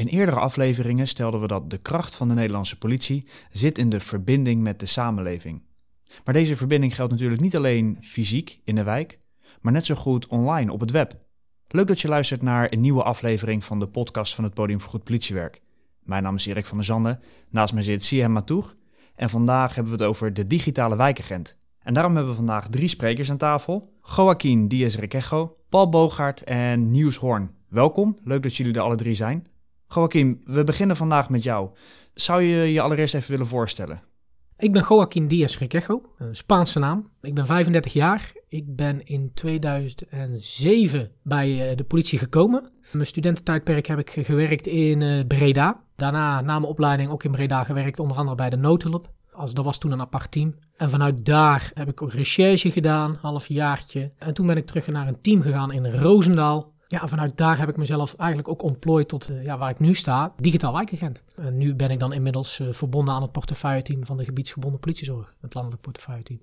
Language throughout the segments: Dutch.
In eerdere afleveringen stelden we dat de kracht van de Nederlandse politie zit in de verbinding met de samenleving. Maar deze verbinding geldt natuurlijk niet alleen fysiek in de wijk, maar net zo goed online op het web. Leuk dat je luistert naar een nieuwe aflevering van de podcast van het Podium voor Goed Politiewerk. Mijn naam is Erik van der Zanden, naast mij zit Siem Matour en vandaag hebben we het over de digitale wijkagent. En daarom hebben we vandaag drie sprekers aan tafel. Joaquin Diaz Requejo, Paul Bogaert en Niels Hoorn. Welkom, leuk dat jullie er alle drie zijn. Joaquin, we beginnen vandaag met jou. Zou je je allereerst even willen voorstellen? Ik ben Joaquin Diaz Requejo, een Spaanse naam. Ik ben 35 jaar. Ik ben in 2007 bij eh, de politie gekomen. Mijn studententijdperk heb ik gewerkt in eh, Breda. Daarna, na mijn opleiding, ook in Breda gewerkt, onder andere bij de noodhulp. Als, dat was toen een apart team. En vanuit daar heb ik ook recherche gedaan, halfjaartje. En toen ben ik terug naar een team gegaan in Roosendaal. Ja, vanuit daar heb ik mezelf eigenlijk ook ontplooid tot uh, ja, waar ik nu sta, digitaal wijkagent. En nu ben ik dan inmiddels uh, verbonden aan het portefeuille-team van de gebiedsgebonden politiezorg, het landelijk portefeuille-team.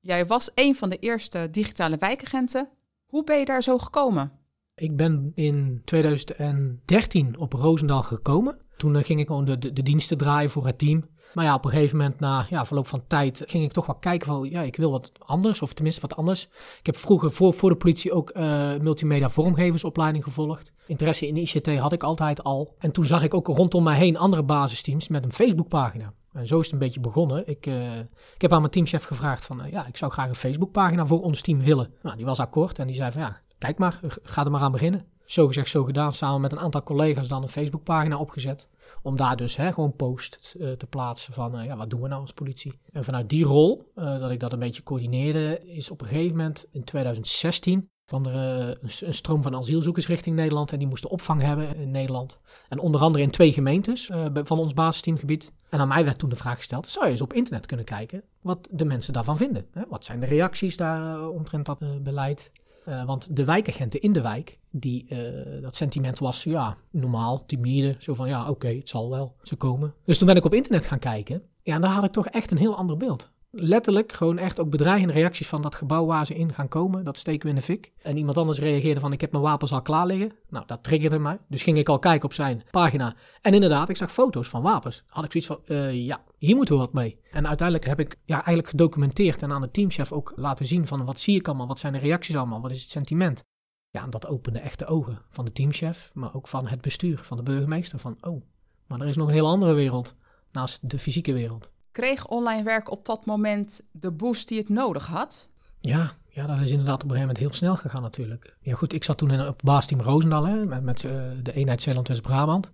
Jij was een van de eerste digitale wijkagenten. Hoe ben je daar zo gekomen? Ik ben in 2013 op Roosendaal gekomen. Toen uh, ging ik gewoon de, diensten draaien voor het team. Maar ja, op een gegeven moment, na ja, verloop van tijd, ging ik toch wel kijken van, ja, ik wil wat anders, of tenminste wat anders. Ik heb vroeger voor, voor de politie ook uh, multimedia vormgeversopleiding gevolgd. Interesse in ICT had ik altijd al. En toen zag ik ook rondom mij heen andere basisteams met een Facebookpagina. En zo is het een beetje begonnen. Ik, uh, ik heb aan mijn teamchef gevraagd van, ja, ik zou graag een Facebookpagina voor ons team willen. Nou, die was akkoord en die zei van, ja, kijk maar, ga er maar aan beginnen. Zo gezegd, zo gedaan, samen met een aantal collega's dan een Facebookpagina opgezet. Om daar dus hè, gewoon post uh, te plaatsen van, uh, ja, wat doen we nou als politie? En vanuit die rol, uh, dat ik dat een beetje coördineerde, is op een gegeven moment in 2016 kwam er een, een, stroom van asielzoekers richting Nederland en die moesten opvang hebben in Nederland. En onder andere in twee gemeentes van ons basisteamgebied. En aan mij werd toen de vraag gesteld, zou je eens op internet kunnen kijken wat de mensen daarvan vinden? Hè? Wat zijn de reacties daar omtrent dat beleid? Uh, want de wijkagenten in de wijk, die, uh, dat sentiment was ja, normaal, timide. Zo van ja, oké, het zal wel, ze komen. Dus toen ben ik op internet gaan kijken. Ja, en daar had ik toch echt een heel ander beeld. Letterlijk gewoon echt ook bedreigende reacties van dat gebouw waar ze in gaan komen. Dat steken we in de fik. En iemand anders reageerde van ik heb mijn wapens al klaar liggen. Nou, dat triggerde mij. Dus ging ik al kijken op zijn pagina. En inderdaad, ik zag foto's van wapens. Had ik zoiets van, uh, ja, hier moeten we wat mee. En uiteindelijk heb ik ja, eigenlijk gedocumenteerd en aan de teamchef ook laten zien van wat zie ik allemaal, wat zijn de reacties allemaal, wat is het sentiment. Ja, en dat opende echt de ogen van de teamchef, maar ook van het bestuur, van de burgemeester. Van, oh, maar er is nog een heel andere wereld naast de fysieke wereld. Kreeg online werk op dat moment de boost die het nodig had? Ja, ja, dat is inderdaad op een gegeven moment heel snel gegaan natuurlijk. Ja goed, ik zat toen in, op baasteam Roosendaal hè, met, uh, de eenheid Zeeland-West-Brabant.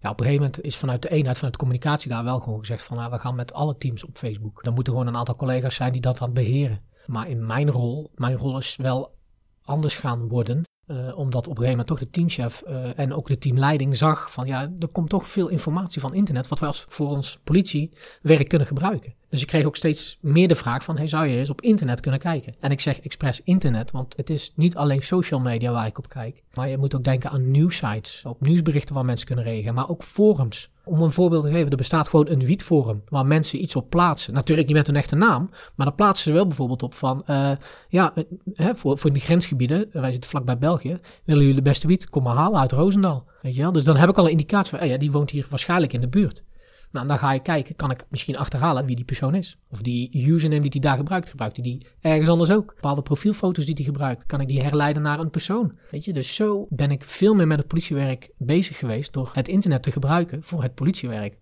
Ja, op een gegeven moment is vanuit de eenheid, vanuit de communicatie daar wel gewoon gezegd van... Nou, we gaan met alle teams op Facebook. Dan moeten gewoon een aantal collega's zijn die dat dan beheren. Maar in mijn rol, mijn rol is wel anders gaan worden. Uh, omdat op een gegeven moment toch de teamchef uh, en ook de teamleiding zag van ja, er komt toch veel informatie van internet wat wij als voor ons politiewerk kunnen gebruiken. Dus ik kreeg ook steeds meer de vraag van hey, zou je eens op internet kunnen kijken? En ik zeg expres internet, want het is niet alleen social media waar ik op kijk. Maar je moet ook denken aan nieuwsites, op nieuwsberichten waar mensen kunnen reageren, maar ook forums. Om een voorbeeld te geven, er bestaat gewoon een wietforum waar mensen iets op plaatsen. Natuurlijk niet met hun echte naam, maar dan plaatsen ze wel bijvoorbeeld op van, uh, ja, hè, voor, voor die grensgebieden, wij zitten vlakbij België, willen jullie de beste wiet, kom maar halen uit Roosendaal. Weet je wel? Dus dan heb ik al een indicatie van, ja, die woont hier waarschijnlijk in de buurt. Nou, dan ga je kijken, kan ik misschien achterhalen wie die persoon is. Of die username die hij daar gebruikt, gebruikt hij die ergens anders ook. Bepaalde profielfoto's die hij gebruikt, kan ik die herleiden naar een persoon. Weet je, dus zo ben ik veel meer met het politiewerk bezig geweest door het internet te gebruiken voor het politiewerk.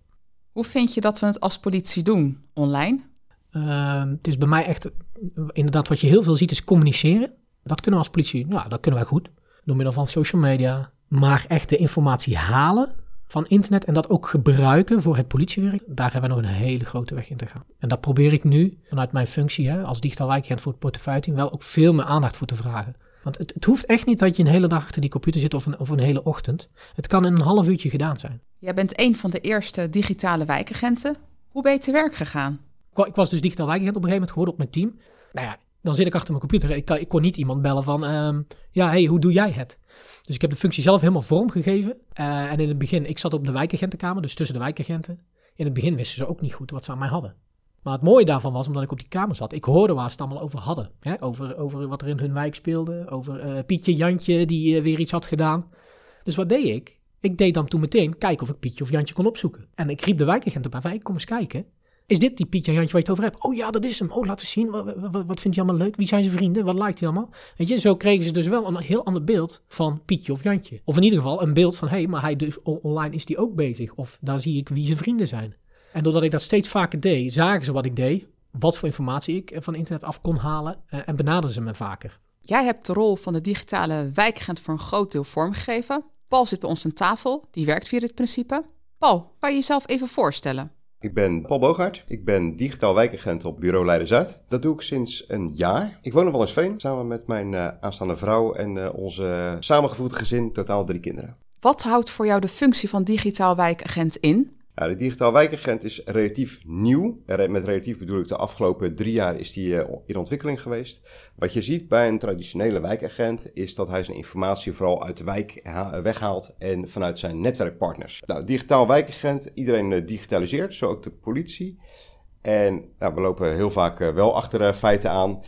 Hoe vind je dat we het als politie doen, online? Uh, het is bij mij echt, inderdaad, wat je heel veel ziet is communiceren. Dat kunnen we als politie, nou, dat kunnen wij goed. Door middel van social media. Maar echt de informatie halen, van internet en dat ook gebruiken voor het politiewerk, daar hebben we nog een hele grote weg in te gaan. En daar probeer ik nu vanuit mijn functie hè, als digitaal wijkagent voor het portefeuille wel ook veel meer aandacht voor te vragen. Want het, het, hoeft echt niet dat je een hele dag achter die computer zit of een, of een hele ochtend. Het kan in een half uurtje gedaan zijn. Jij bent een van de eerste digitale wijkagenten. Hoe ben je te werk gegaan? Ik, ik was dus digitaal wijkagent op een gegeven moment geworden op mijn team. Nou ja, dan zit ik achter mijn computer. Ik, kan, ik kon niet iemand bellen van, um, ja, hey, hoe doe jij het? Dus ik heb de functie zelf helemaal vormgegeven. Uh, en in het begin, ik zat op de wijkagentenkamer, dus tussen de wijkagenten. In het begin wisten ze ook niet goed wat ze aan mij hadden. Maar het mooie daarvan was, omdat ik op die kamer zat, ik hoorde waar ze het allemaal over hadden. Hè? Over, over wat er in hun wijk speelde, over uh, Pietje Jantje die uh, weer iets had gedaan. Dus wat deed ik? Ik deed dan toen meteen kijken of ik Pietje of Jantje kon opzoeken. En ik riep de wijkagent op mijn wijk, kom eens kijken. Is dit die Pietje Jantje waar je het over hebt? Oh ja, dat is hem. Oh, laat eens zien. Wat vindt hij allemaal leuk? Wie zijn zijn vrienden? Wat lijkt hij allemaal? Weet je, zo kregen ze dus wel een heel ander beeld van Pietje of Jantje. Of in ieder geval een beeld van, hé, hey, maar hij dus online is die ook bezig. Of daar zie ik wie zijn vrienden zijn. En doordat ik dat steeds vaker deed, zagen ze wat ik deed, wat voor informatie ik van internet af kon halen eh, en benaderden ze me vaker. Jij hebt de rol van de digitale wijkagent voor een groot deel vormgegeven. Paul zit bij ons aan tafel, die werkt via dit principe. Paul, kan je jezelf even voorstellen? Ik ben Paul Bogaert. Ik ben digitaal wijkagent op bureau Leiden-Zuid. Dat doe ik sinds een jaar. Ik woon in Wallisveen samen met mijn uh, aanstaande vrouw en uh, onze samengevoegd gezin, totaal drie kinderen. Wat houdt voor jou de functie van digitaal wijkagent in? De digitaal wijkagent is relatief nieuw. Met relatief bedoel ik de afgelopen drie jaar is die in ontwikkeling geweest. Wat je ziet bij een traditionele wijkagent is dat hij zijn informatie vooral uit de wijk weghaalt en vanuit zijn netwerkpartners. Nou, digitaal wijkagent, iedereen digitaliseert, zo ook de politie. En nou, we lopen heel vaak wel achter feiten aan.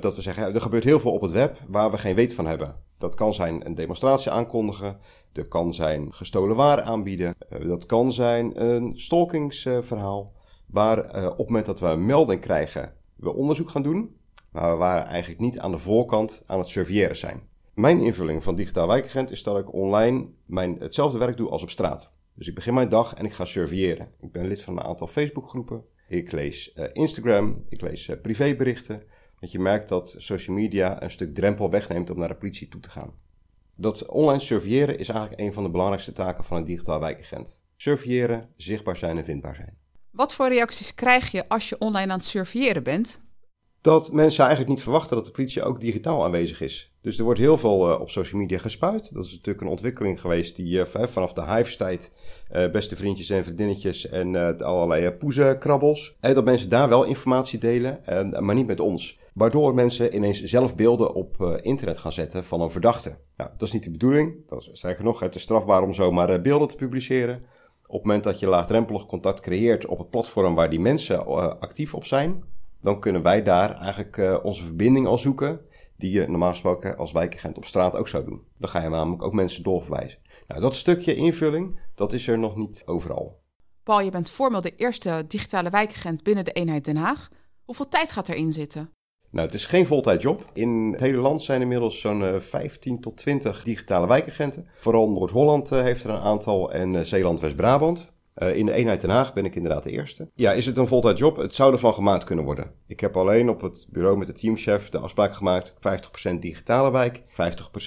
Dat we zeggen, er gebeurt heel veel op het web waar we geen weet van hebben. Dat kan zijn een demonstratie aankondigen. Dat kan zijn gestolen waar aanbieden. Uh, dat kan zijn een stalkingsverhaal. waar uh, op het moment dat we een melding krijgen, we onderzoek gaan doen. Maar we waren eigenlijk niet aan de voorkant aan het surveilleren zijn. Mijn invulling van digitaal wijkagent is dat ik online mijn, hetzelfde werk doe als op straat. Dus ik begin mijn dag en ik ga surveilleren. Ik ben lid van een aantal Facebookgroepen. Ik lees Instagram. Ik lees privéberichten. Dat je merkt dat social media een stuk drempel wegneemt om naar de politie toe te gaan. Dat online surveilleren is eigenlijk een van de belangrijkste taken van een digitaal wijkagent. Surveilleren, zichtbaar zijn en vindbaar zijn. Wat voor reacties krijg je als je online aan het surveilleren bent? Dat mensen eigenlijk niet verwachten dat de politie ook digitaal aanwezig is. Dus er wordt heel veel uh, op social media gespuit. Dat is natuurlijk een ontwikkeling geweest die uh, vanaf de Hives-tijd, uh, beste vriendjes en vriendinnetjes en allerlei poezenkrabbels. En dat mensen daar wel informatie delen, maar niet met ons. Waardoor mensen ineens zelf beelden op internet gaan zetten van een verdachte. Nou, dat is niet de bedoeling. Dat is sterker nog, het is strafbaar om zomaar beelden te publiceren. Op het moment dat je laagdrempelig contact creëert op het platform waar die mensen actief op zijn, dan kunnen wij daar eigenlijk onze verbinding al zoeken die je normaal gesproken als wijkagent op straat ook zou doen. Dan ga je namelijk ook mensen doorverwijzen. Nou, dat stukje invulling, dat is er nog niet overal. Paul, je bent formeel de eerste digitale wijkagent binnen de eenheid Den Haag. Hoeveel tijd gaat erin zitten? Nou, het is geen voltijdjob. In het hele land zijn inmiddels zo'n 15 tot 20 digitale wijkagenten. Vooral Noord-Holland heeft er een aantal en Zeeland-West-Brabant. Uh, in de eenheid Den Haag ben ik inderdaad de eerste. Ja, is het een voltijdjob? Het zou ervan gemaakt kunnen worden. Ik heb alleen op het bureau met de teamchef de afspraak gemaakt: 50% digitale wijk, 50%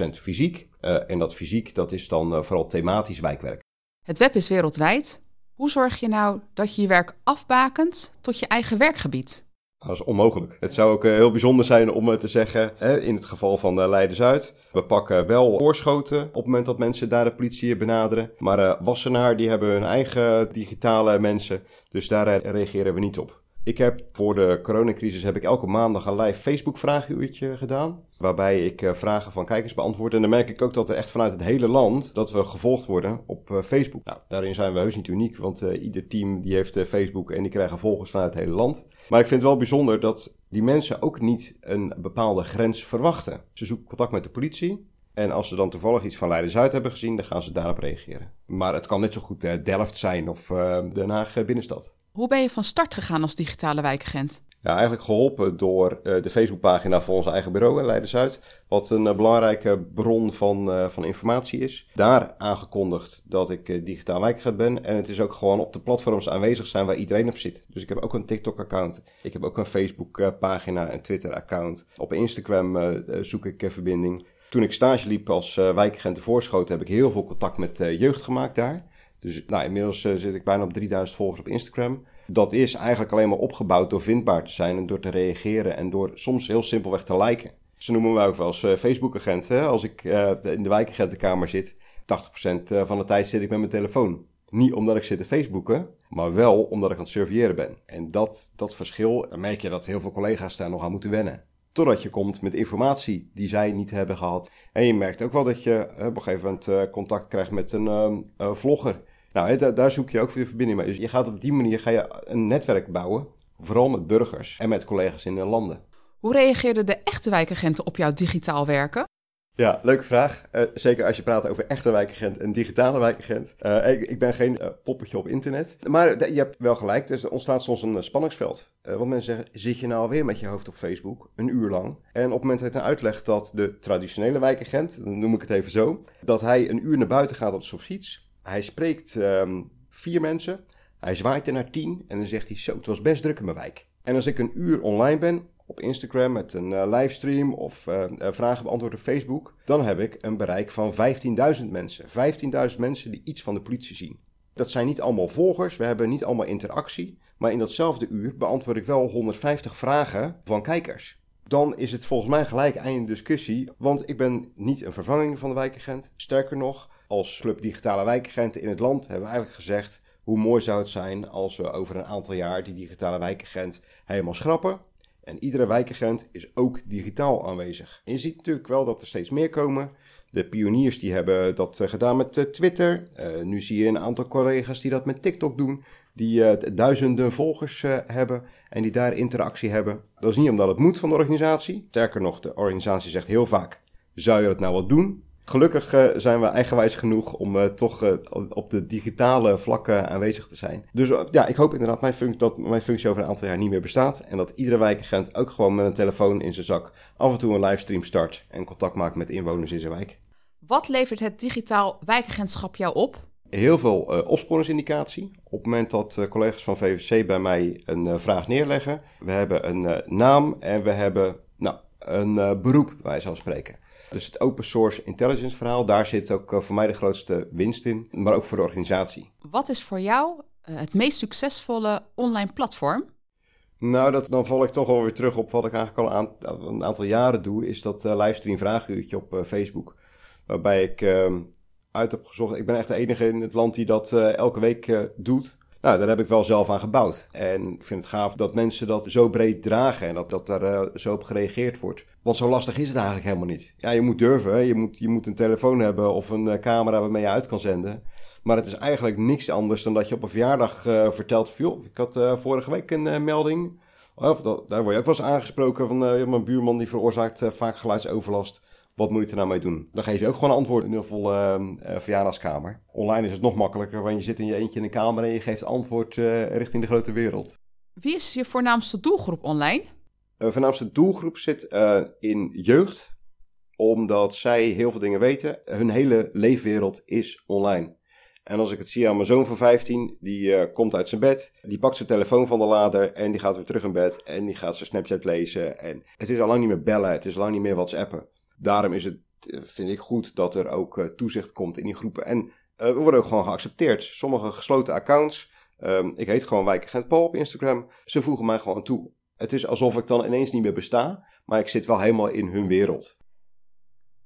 fysiek. Uh, en dat fysiek, dat is dan uh, vooral thematisch wijkwerk. Het web is wereldwijd. Hoe zorg je nou dat je je werk afbakent tot je eigen werkgebied? Dat is onmogelijk. Het zou ook heel bijzonder zijn om te zeggen, in het geval van Leiden-Zuid, we pakken wel voorschoten op het moment dat mensen daar de politie benaderen. Maar Wassenaar, die hebben hun eigen digitale mensen, dus daar reageren we niet op. Ik heb voor de coronacrisis heb ik elke maandag een live Facebook vraaguurtje gedaan. Waarbij ik uh, vragen van kijkers beantwoord. En dan merk ik ook dat er echt vanuit het hele land dat we gevolgd worden op uh, Facebook. Nou, daarin zijn we heus niet uniek, want uh, ieder team die heeft Facebook en die krijgen volgers vanuit het hele land. Maar ik vind het wel bijzonder dat die mensen ook niet een bepaalde grens verwachten. Ze zoeken contact met de politie. En als ze dan toevallig iets van Leiden-Zuid hebben gezien, dan gaan ze daarop reageren. Maar het kan net zo goed Delft zijn of Den Haag binnenstad. Hoe ben je van start gegaan als digitale wijkagent? Ja, eigenlijk geholpen door uh, de Facebookpagina van ons eigen bureau in Leiden-Zuid. Wat een uh, belangrijke bron van, uh, van informatie is. Daar aangekondigd dat ik digitaal wijkagent ben. En het is ook gewoon op de platforms aanwezig zijn waar iedereen op zit. Dus ik heb ook een TikTok-account. Ik heb ook een Facebook-pagina, een Twitter-account. Op Instagram zoek ik verbinding. Toen ik stage liep als wijkagent de Voorschoten heb ik heel veel contact met jeugd gemaakt daar. Dus nou, inmiddels uh, zit ik bijna op 3000 volgers op Instagram. Dat is eigenlijk alleen maar opgebouwd door vindbaar te zijn en door te reageren en door soms heel simpelweg te liken. Ze noemen me ook wel eens uh, Facebook-agent. Als ik uh, in de wijkagentenkamer zit, 80% van de tijd zit ik met mijn telefoon. Niet omdat ik zit te Facebooken, maar wel omdat ik aan het surveilleren ben. En dat, dat verschil, merk je dat heel veel collega's daar nog aan moeten wennen. Totdat je komt met informatie die zij niet hebben gehad. En je merkt ook wel dat je op een gegeven moment contact krijgt met een uh, vlogger nou, daar zoek je ook voor de verbinding mee. Dus je gaat op die manier ga je een netwerk bouwen, vooral met burgers en met collega's in de landen. Hoe reageerden de echte wijkagenten op jouw digitaal werken? Ja, leuke vraag. Uh, zeker als je praat over echte wijkagent en digitale wijkagent. Uh, ik, ik, ben geen uh, poppetje op internet. Maar je hebt wel gelijk, er ontstaat soms een spanningsveld. want mensen zeggen, zit je nou alweer met je hoofd op Facebook, een uur lang? En op het moment dat hij uitlegt dat de traditionele wijkagent, dan noem ik het even zo, dat hij een uur naar buiten gaat op zijn fiets. Hij spreekt um, vier mensen, hij zwaait er naar tien en dan zegt hij, zo, het was best druk in mijn wijk. En als ik een uur online ben, op Instagram met een uh, livestream of uh, vragen beantwoord op Facebook, dan heb ik een bereik van 15.000 mensen. 15.000 mensen die iets van de politie zien. Dat zijn niet allemaal volgers, we hebben niet allemaal interactie, maar in datzelfde uur beantwoord ik wel 150 vragen van kijkers. Dan is het volgens mij gelijk einde discussie, want ik ben niet een vervanging van de wijkagent. Sterker nog, als Club Digitale Wijkagenten in het land hebben we eigenlijk gezegd hoe mooi zou het zijn als we over een aantal jaar die digitale wijkagent helemaal schrappen. En iedere wijkagent is ook digitaal aanwezig. En je ziet natuurlijk wel dat er steeds meer komen. De pioniers die hebben dat eh, gedaan met eh, Twitter. Uh, nu zie je een aantal collega's die dat met TikTok doen. Die duizenden volgers hebben en die daar interactie hebben. Dat is niet omdat het moet van de organisatie. Sterker nog, de organisatie zegt heel vaak: zou je dat nou wel doen? Gelukkig uh, zijn we eigenwijs genoeg om uh, toch uh, op de digitale vlakken aanwezig te zijn. Dus ja, ik hoop inderdaad mijn dat mijn functie over een aantal jaar niet meer bestaat. En dat iedere wijkagent ook gewoon met een telefoon in zijn zak af en toe een livestream start en contact maakt met inwoners in zijn wijk. Wat levert het digitaal wijkagentschap jou op? Heel veel opsporingsindicatie. Op het moment dat collega's van VVC bij mij een vraag neerleggen, we hebben een naam en we hebben nou, een beroep, wij zal spreken. Dus het open source intelligence verhaal, daar zit ook eh, voor mij de grootste winst in, maar ook voor de organisatie. Wat is voor jou eh, het meest succesvolle online platform? Nou, dat, dan val ik toch alweer terug op wat ik eigenlijk al een, een aantal jaren doe, is dat uh, livestream vraaguurtje op Facebook. Waarbij ik uh, uit heb gezocht, ik ben echt de enige in het land die dat elke week doet. Nou, daar heb ik wel zelf aan gebouwd. En ik vind het gaaf dat mensen dat zo breed dragen en dat, dat daar uh, zo op gereageerd wordt. Want zo lastig is het eigenlijk helemaal niet. Ja, je moet durven. Je moet, je moet een telefoon hebben of een uh, camera waarmee je uit kan zenden. Maar het is eigenlijk niks anders dan dat je op een verjaardag uh, vertelt: joh, ik had vorige week een melding. Of dat, daar word je ook wel eens aangesproken van mijn buurman die veroorzaakt vaak geluidsoverlast. Wat moet je er nou mee doen? Dan geef je ook gewoon antwoord in een volle uh, verjaardagskamer. Online is het nog makkelijker, want je zit in je eentje in een kamer en je geeft antwoord uh, richting de grote wereld. Wie is je voornaamste doelgroep online? Uh, voornaamste doelgroep zit in jeugd, omdat zij heel veel dingen weten. Hun hele leefwereld is online. En als ik het zie aan mijn zoon van 15, die komt uit zijn bed, die pakt zijn telefoon van de lader en die gaat weer terug in bed en die gaat zijn Snapchat lezen. En het is al lang niet meer bellen, het is al lang niet meer WhatsAppen daarom is het, eh, vind ik goed dat er ook uh, toezicht komt in die groepen. En uh, we worden ook gewoon geaccepteerd. Sommige gesloten accounts, um, ik heet gewoon Wijkagent Paul op Instagram, ze voegen mij gewoon toe. Het is alsof ik dan ineens niet meer besta, maar ik zit wel helemaal in hun wereld.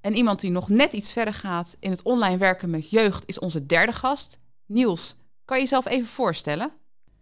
En iemand die nog net iets verder gaat in het online werken met jeugd is onze derde gast, Niels. Kan je jezelf even voorstellen?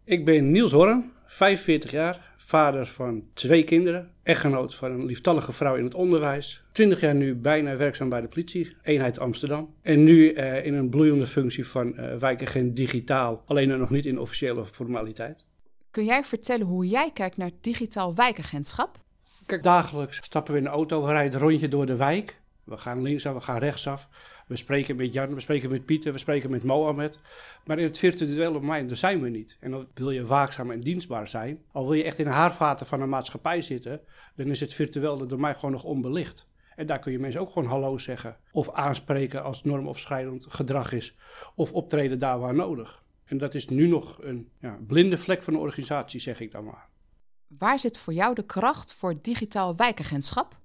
Ik ben Niels Horn, 45 jaar, vader van twee kinderen, echtgenoot van een lieftallige vrouw in het onderwijs. 20 jaar nu bijna werkzaam bij de politie, eenheid Amsterdam. En nu uh, in een bloeiende functie van uh, wijkagent digitaal, alleen nog niet in officiële formaliteit. Kun jij vertellen hoe jij kijkt naar digitaal wijkagentschap? Kijk, dagelijks stappen we in de auto, we rijden een rondje door de wijk. We gaan linksaf, we gaan rechtsaf. We spreken met Jan, we spreken met Pieter, we spreken met Mohamed. Maar in het virtuele domein, daar zijn we niet. En dan wil je waakzaam en dienstbaar zijn. Al wil je echt in de haarvaten van een maatschappij zitten, dan is het virtuele domein gewoon nog onbelicht. En daar kun je mensen ook gewoon hallo zeggen. Of aanspreken als normopschrijdend gedrag is. Of optreden daar waar nodig. En dat is nu nog een ja, blinde vlek van de organisatie, zeg ik dan maar. Waar zit voor jou de kracht voor digitaal wijkagentschap?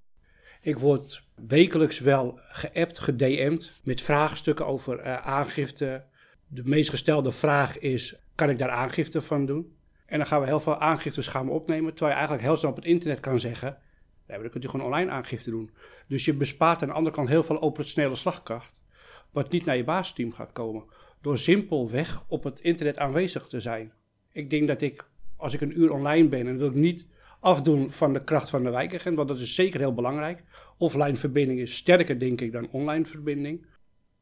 Ik word wekelijks wel geappt, gedM'd met vraagstukken over uh, aangifte. De meest gestelde vraag is, kan ik daar aangifte van doen? En dan gaan we heel veel aangiftes gaan opnemen, terwijl je eigenlijk heel snel op het internet kan zeggen, nee, dan kunt u gewoon online aangifte doen. Dus je bespaart aan de andere kant heel veel operationele slagkracht, wat niet naar je basisteam gaat komen, door simpelweg op het internet aanwezig te zijn. Ik denk dat ik, als ik een uur online ben, en wil ik niet afdoen van de kracht van de wijkagent, want dat is zeker heel belangrijk. Offline verbinding is sterker, denk ik, dan online verbinding.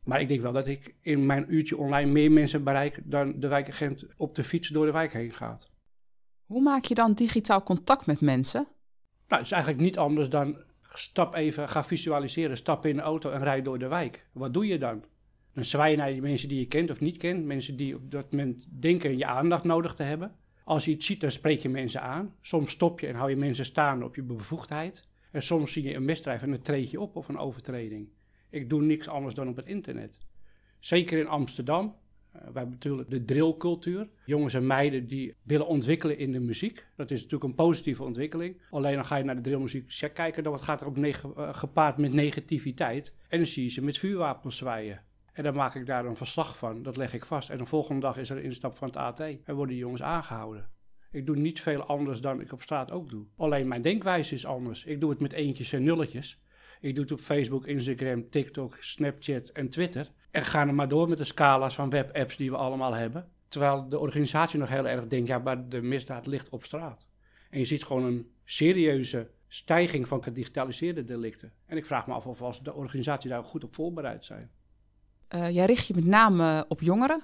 Maar ik denk wel dat ik in mijn uurtje online meer mensen bereik dan de wijkagent op de fiets door de wijk heen gaat. Hoe maak je dan digitaal contact met mensen? Nou, het is eigenlijk niet anders dan Stap even, ga visualiseren, stap in de auto en rijd door de wijk. Wat doe je dan? Dan zwaai je naar die mensen die je kent of niet kent. Mensen die op dat moment denken je aandacht nodig te hebben. Als je iets ziet, dan spreek je mensen aan. Soms stop je en hou je mensen staan op je bevoegdheid. En soms zie je een misdrijf en dan treed je op of een overtreding. Ik doe niks anders dan op het internet. Zeker in Amsterdam. Uh, wij hebben natuurlijk de drillcultuur. Jongens en meiden die willen ontwikkelen in de muziek. Dat is natuurlijk een positieve ontwikkeling. Alleen dan ga je naar de drillmuziek kijken, dan gaat er ook uh, gepaard met negativiteit. En dan zie je ze met vuurwapens zwaaien. En dan maak ik daar een verslag van, dat leg ik vast. En de volgende dag is er een instap van het AT en worden die jongens aangehouden. Ik doe niet veel anders dan ik op straat ook doe. Alleen mijn denkwijze is anders. Ik doe het met eentjes en nulletjes. Ik doe het op Facebook, Instagram, TikTok, Snapchat en Twitter. En ga er maar door met de scala's van webapps die we allemaal hebben. Terwijl de organisatie nog heel erg denkt, ja, maar de misdaad ligt op straat. En je ziet gewoon een serieuze stijging van gedigitaliseerde delicten. En ik vraag me af of de organisatie daar goed op voorbereid zijn. Uh, jij richt je met name op jongeren.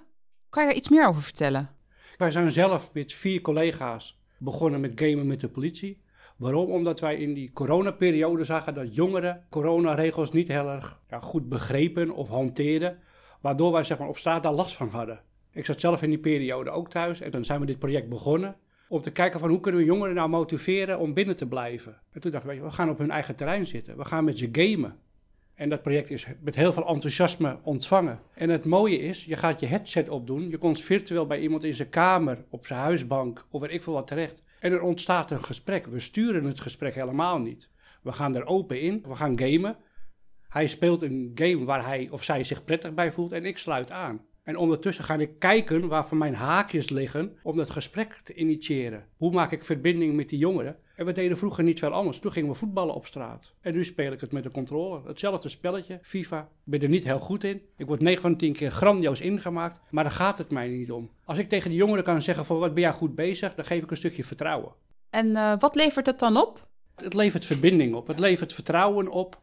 Kan je daar iets meer over vertellen? Wij zijn zelf met vier collega's begonnen met gamen met de politie. Waarom? Omdat wij in die coronaperiode zagen dat jongeren coronaregels niet heel erg ja, goed begrepen of hanteerden. Waardoor wij zeg maar, op straat daar last van hadden. Ik zat zelf in die periode ook thuis en dan zijn we dit project begonnen. Om te kijken van hoe kunnen we jongeren nou motiveren om binnen te blijven. En toen dachten we, we gaan op hun eigen terrein zitten. We gaan met ze gamen. En dat project is met heel veel enthousiasme ontvangen. En het mooie is, je gaat je headset opdoen. Je komt virtueel bij iemand in zijn kamer, op zijn huisbank of weet ik veel wat terecht. En er ontstaat een gesprek. We sturen het gesprek helemaal niet. We gaan er open in. We gaan gamen. Hij speelt een game waar hij of zij zich prettig bij voelt en ik sluit aan. En ondertussen ga ik kijken waar voor mijn haakjes liggen om dat gesprek te initiëren. Hoe maak ik verbinding met die jongeren? En we deden vroeger niet veel anders. Toen gingen we voetballen op straat. En nu speel ik het met de controller. Hetzelfde spelletje, FIFA. Ik ben er niet heel goed in. Ik word 9 van 10 keer grandioos ingemaakt. Maar daar gaat het mij niet om. Als ik tegen de jongeren kan zeggen van wat ben jij goed bezig, dan geef ik een stukje vertrouwen. En uh, wat levert het dan op? Het levert verbinding op. Het levert vertrouwen op.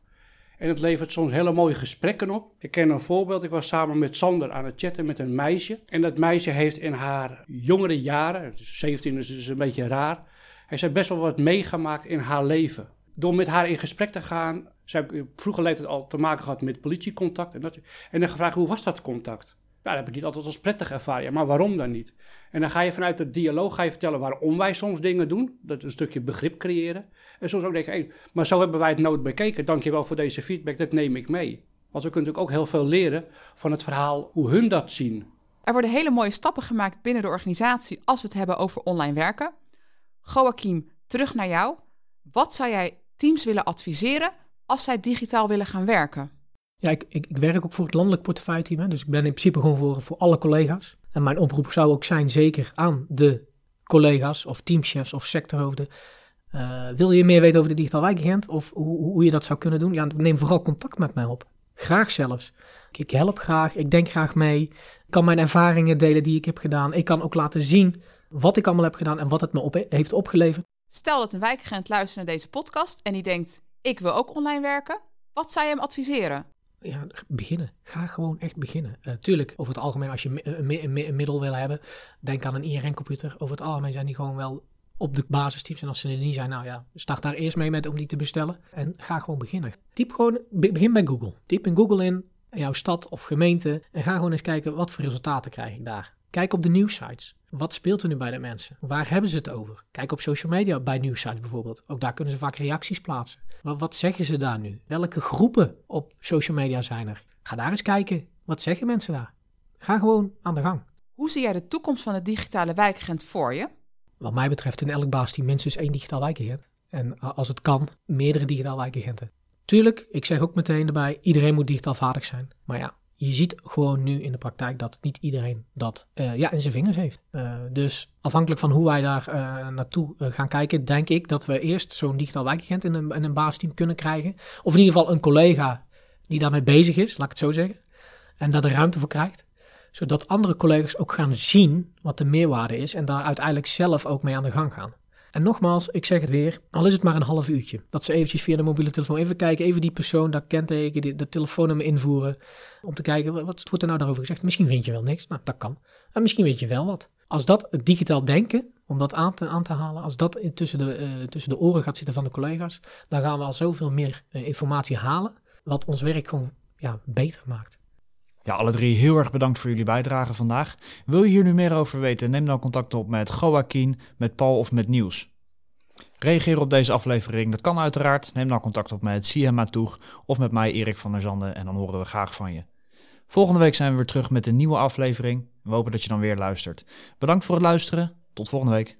En het levert soms hele mooie gesprekken op. Ik ken een voorbeeld. Ik was samen met Sander aan het chatten met een meisje. En dat meisje heeft in haar jongere jaren, 17 is dus een beetje raar, heeft zij best wel wat meegemaakt in haar leven. Door met haar in gesprek te gaan. Zij heeft vroeger leeftijd al te maken gehad met politiecontact. En, dat, en dan gevraagd, hoe was dat contact? Nou, dat heb ik niet altijd als prettig ervaren. Ja, maar waarom dan niet? En dan ga je vanuit de dialoog ga je vertellen waarom wij soms dingen doen. Dat een stukje begrip creëren. En soms ook denken, maar zo hebben wij het nooit bekeken. Dankjewel voor deze feedback, dat neem ik mee. Want we kunnen natuurlijk ook heel veel leren van het verhaal hoe hun dat zien. Er worden hele mooie stappen gemaakt binnen de organisatie als we het hebben over online werken. Joachim, terug naar jou. Wat zou jij teams willen adviseren als zij digitaal willen gaan werken? Ja, ik, ik, werk ook voor het landelijk portefeuille-team. Dus ik ben in principe gewoon voor, voor alle collega's. En mijn oproep zou ook zijn, zeker aan de collega's of teamchefs of sectorhoofden. Uh, wil je meer weten over de digitaal wijkagent of hoe, hoe je dat zou kunnen doen? Ja, neem vooral contact met mij op. Graag zelfs. Ik help graag, ik denk graag mee. Ik kan mijn ervaringen delen die ik heb gedaan. Ik kan ook laten zien wat ik allemaal heb gedaan en wat het me op heeft opgeleverd. Stel dat een wijkagent luistert naar deze podcast en die denkt: ik wil ook online werken. Wat zou je hem adviseren? ja, beginnen. Ga gewoon echt beginnen. Uh, tuurlijk, over het algemeen, als je een, een, middel wil hebben, denk aan een IRN-computer. Over het algemeen zijn die gewoon wel op de basistips. En als ze er niet zijn, nou ja, start daar eerst mee met om die te bestellen. En ga gewoon beginnen. Typ gewoon, begin bij Google. Typ in Google in jouw stad of gemeente en ga gewoon eens kijken wat voor resultaten krijg ik daar. Kijk op de nieuwsites. Wat speelt er nu bij de mensen? Waar hebben ze het over? Kijk op social media bij nieuwsites bijvoorbeeld. Ook daar kunnen ze vaak reacties plaatsen. Wat, wat zeggen ze daar nu? Welke groepen op social media zijn er? Ga daar eens kijken. Wat zeggen mensen daar? Ga gewoon aan de gang. Hoe zie jij de toekomst van de digitale wijkagent voor je? Wat mij betreft in elk baasteam minstens één digitaal wijkagent. En als het kan, meerdere digitaal wijkagenten. Tuurlijk, ik zeg ook meteen erbij, iedereen moet digitaal vaardig zijn. Maar ja, je ziet gewoon nu in de praktijk dat niet iedereen dat uh, ja, in zijn vingers heeft. Uh, dus afhankelijk van hoe wij daar uh, naartoe gaan kijken, denk ik dat we eerst zo'n digitaal wijkagent in een, in een baasteam kunnen krijgen. Of in ieder geval een collega die daarmee bezig is, laat ik het zo zeggen. En daar de ruimte voor krijgt. Zodat andere collega's ook gaan zien wat de meerwaarde is en daar uiteindelijk zelf ook mee aan de gang gaan. En nogmaals, ik zeg het weer, al is het maar een half uurtje. Dat ze eventjes via de mobiele telefoon even kijken, even die persoon, dat kenteken, de telefoonnummer invoeren. Om te kijken, wat wordt er nou daarover gezegd? Misschien vind je wel niks, nou dat kan. En misschien weet je wel wat. Als dat digitaal denken, om dat aan te, aan te halen, als dat tussen, de, eh, tussen de oren gaat zitten van de collega's, dan gaan we al zoveel meer eh, informatie halen, wat ons werk gewoon ja, beter maakt. Ja, alle drie heel erg bedankt voor jullie bijdrage vandaag. Wil je hier nu meer over weten? Neem dan contact op met Joaquin, met Paul of met Niels. Reageer op deze aflevering, dat kan uiteraard. Neem dan contact op met Siema Toeg of met mij, Erik van der Zanden, en dan horen we graag van je. Volgende week zijn we weer terug met een nieuwe aflevering. We hopen dat je dan weer luistert. Bedankt voor het luisteren. Tot volgende week.